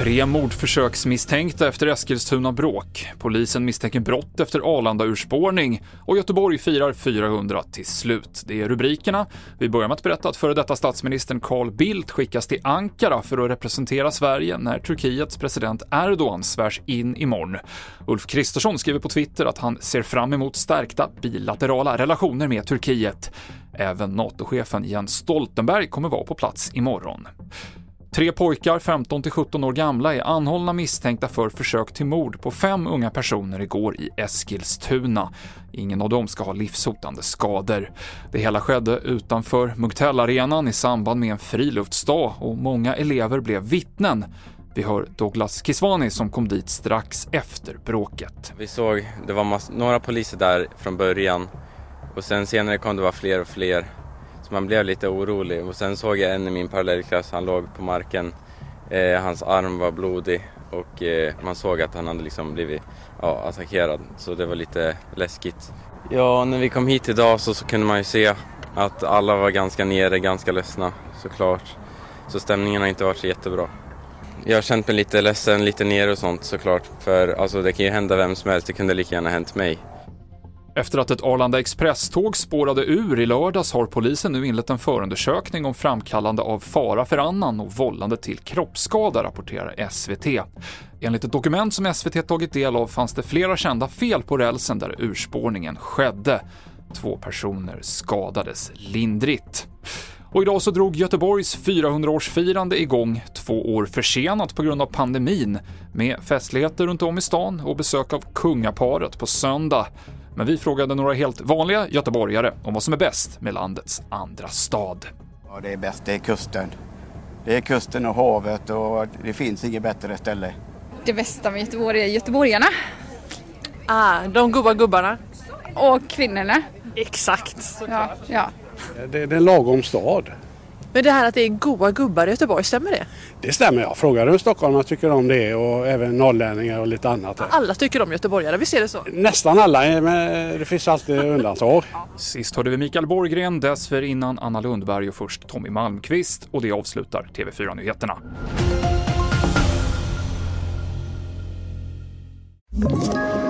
Tre mordförsöksmisstänkta efter Eskilstuna-bråk. Polisen misstänker brott efter Arlanda-urspårning och Göteborg firar 400 till slut. Det är rubrikerna. Vi börjar med att berätta att före detta statsministern Carl Bildt skickas till Ankara för att representera Sverige när Turkiets president Erdogan svärs in imorgon. Ulf Kristersson skriver på Twitter att han ser fram emot stärkta bilaterala relationer med Turkiet. Även NATO-chefen Jens Stoltenberg kommer vara på plats imorgon. Tre pojkar, 15 till 17 år gamla, är anhållna misstänkta för försök till mord på fem unga personer igår i Eskilstuna. Ingen av dem ska ha livshotande skador. Det hela skedde utanför Mugtellarenan i samband med en friluftsdag och många elever blev vittnen. Vi hör Douglas Kiswani som kom dit strax efter bråket. Vi såg, det var några poliser där från början och sen senare kom det vara fler och fler Så man blev lite orolig och sen såg jag en i min parallellklass, han låg på marken. Eh, hans arm var blodig och eh, man såg att han hade liksom blivit ja, attackerad. Så det var lite läskigt. Ja, när vi kom hit idag så, så kunde man ju se att alla var ganska nere, ganska ledsna såklart. Så stämningen har inte varit så jättebra. Jag har känt mig lite ledsen, lite nere och sånt såklart. För alltså, det kan ju hända vem som helst, det kunde lika gärna hänt mig. Efter att ett Arlanda Express-tåg spårade ur i lördags har polisen nu inlett en förundersökning om framkallande av fara för annan och vållande till kroppsskada, rapporterar SVT. Enligt ett dokument som SVT tagit del av fanns det flera kända fel på rälsen där urspårningen skedde. Två personer skadades lindrigt. Och idag så drog Göteborgs 400-årsfirande igång två år försenat på grund av pandemin med festligheter runt om i stan och besök av kungaparet på söndag. Men vi frågade några helt vanliga göteborgare om vad som är bäst med landets andra stad. Ja, det är bäst, det är kusten. Det är kusten och havet och det finns inget bättre ställe. Det bästa med Göteborg är göteborgarna. Ah, de goda gubbarna. Och kvinnorna. Exakt, såklart. Ja, ja. Det är en lagom stad. Men det här att det är goa gubbar i Göteborg, stämmer det? Det stämmer, jag frågar hur stockholmarna tycker om det och även norrlänningar och lite annat. Alla tycker om göteborgare, visst är det så? Nästan alla, men det finns alltid undantag. Sist hörde vi Mikael Borgren, dessförinnan Anna Lundberg och först Tommy Malmqvist och det avslutar TV4-nyheterna. Ett